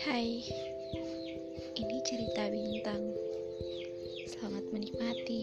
Hai, ini cerita bintang. Selamat menikmati.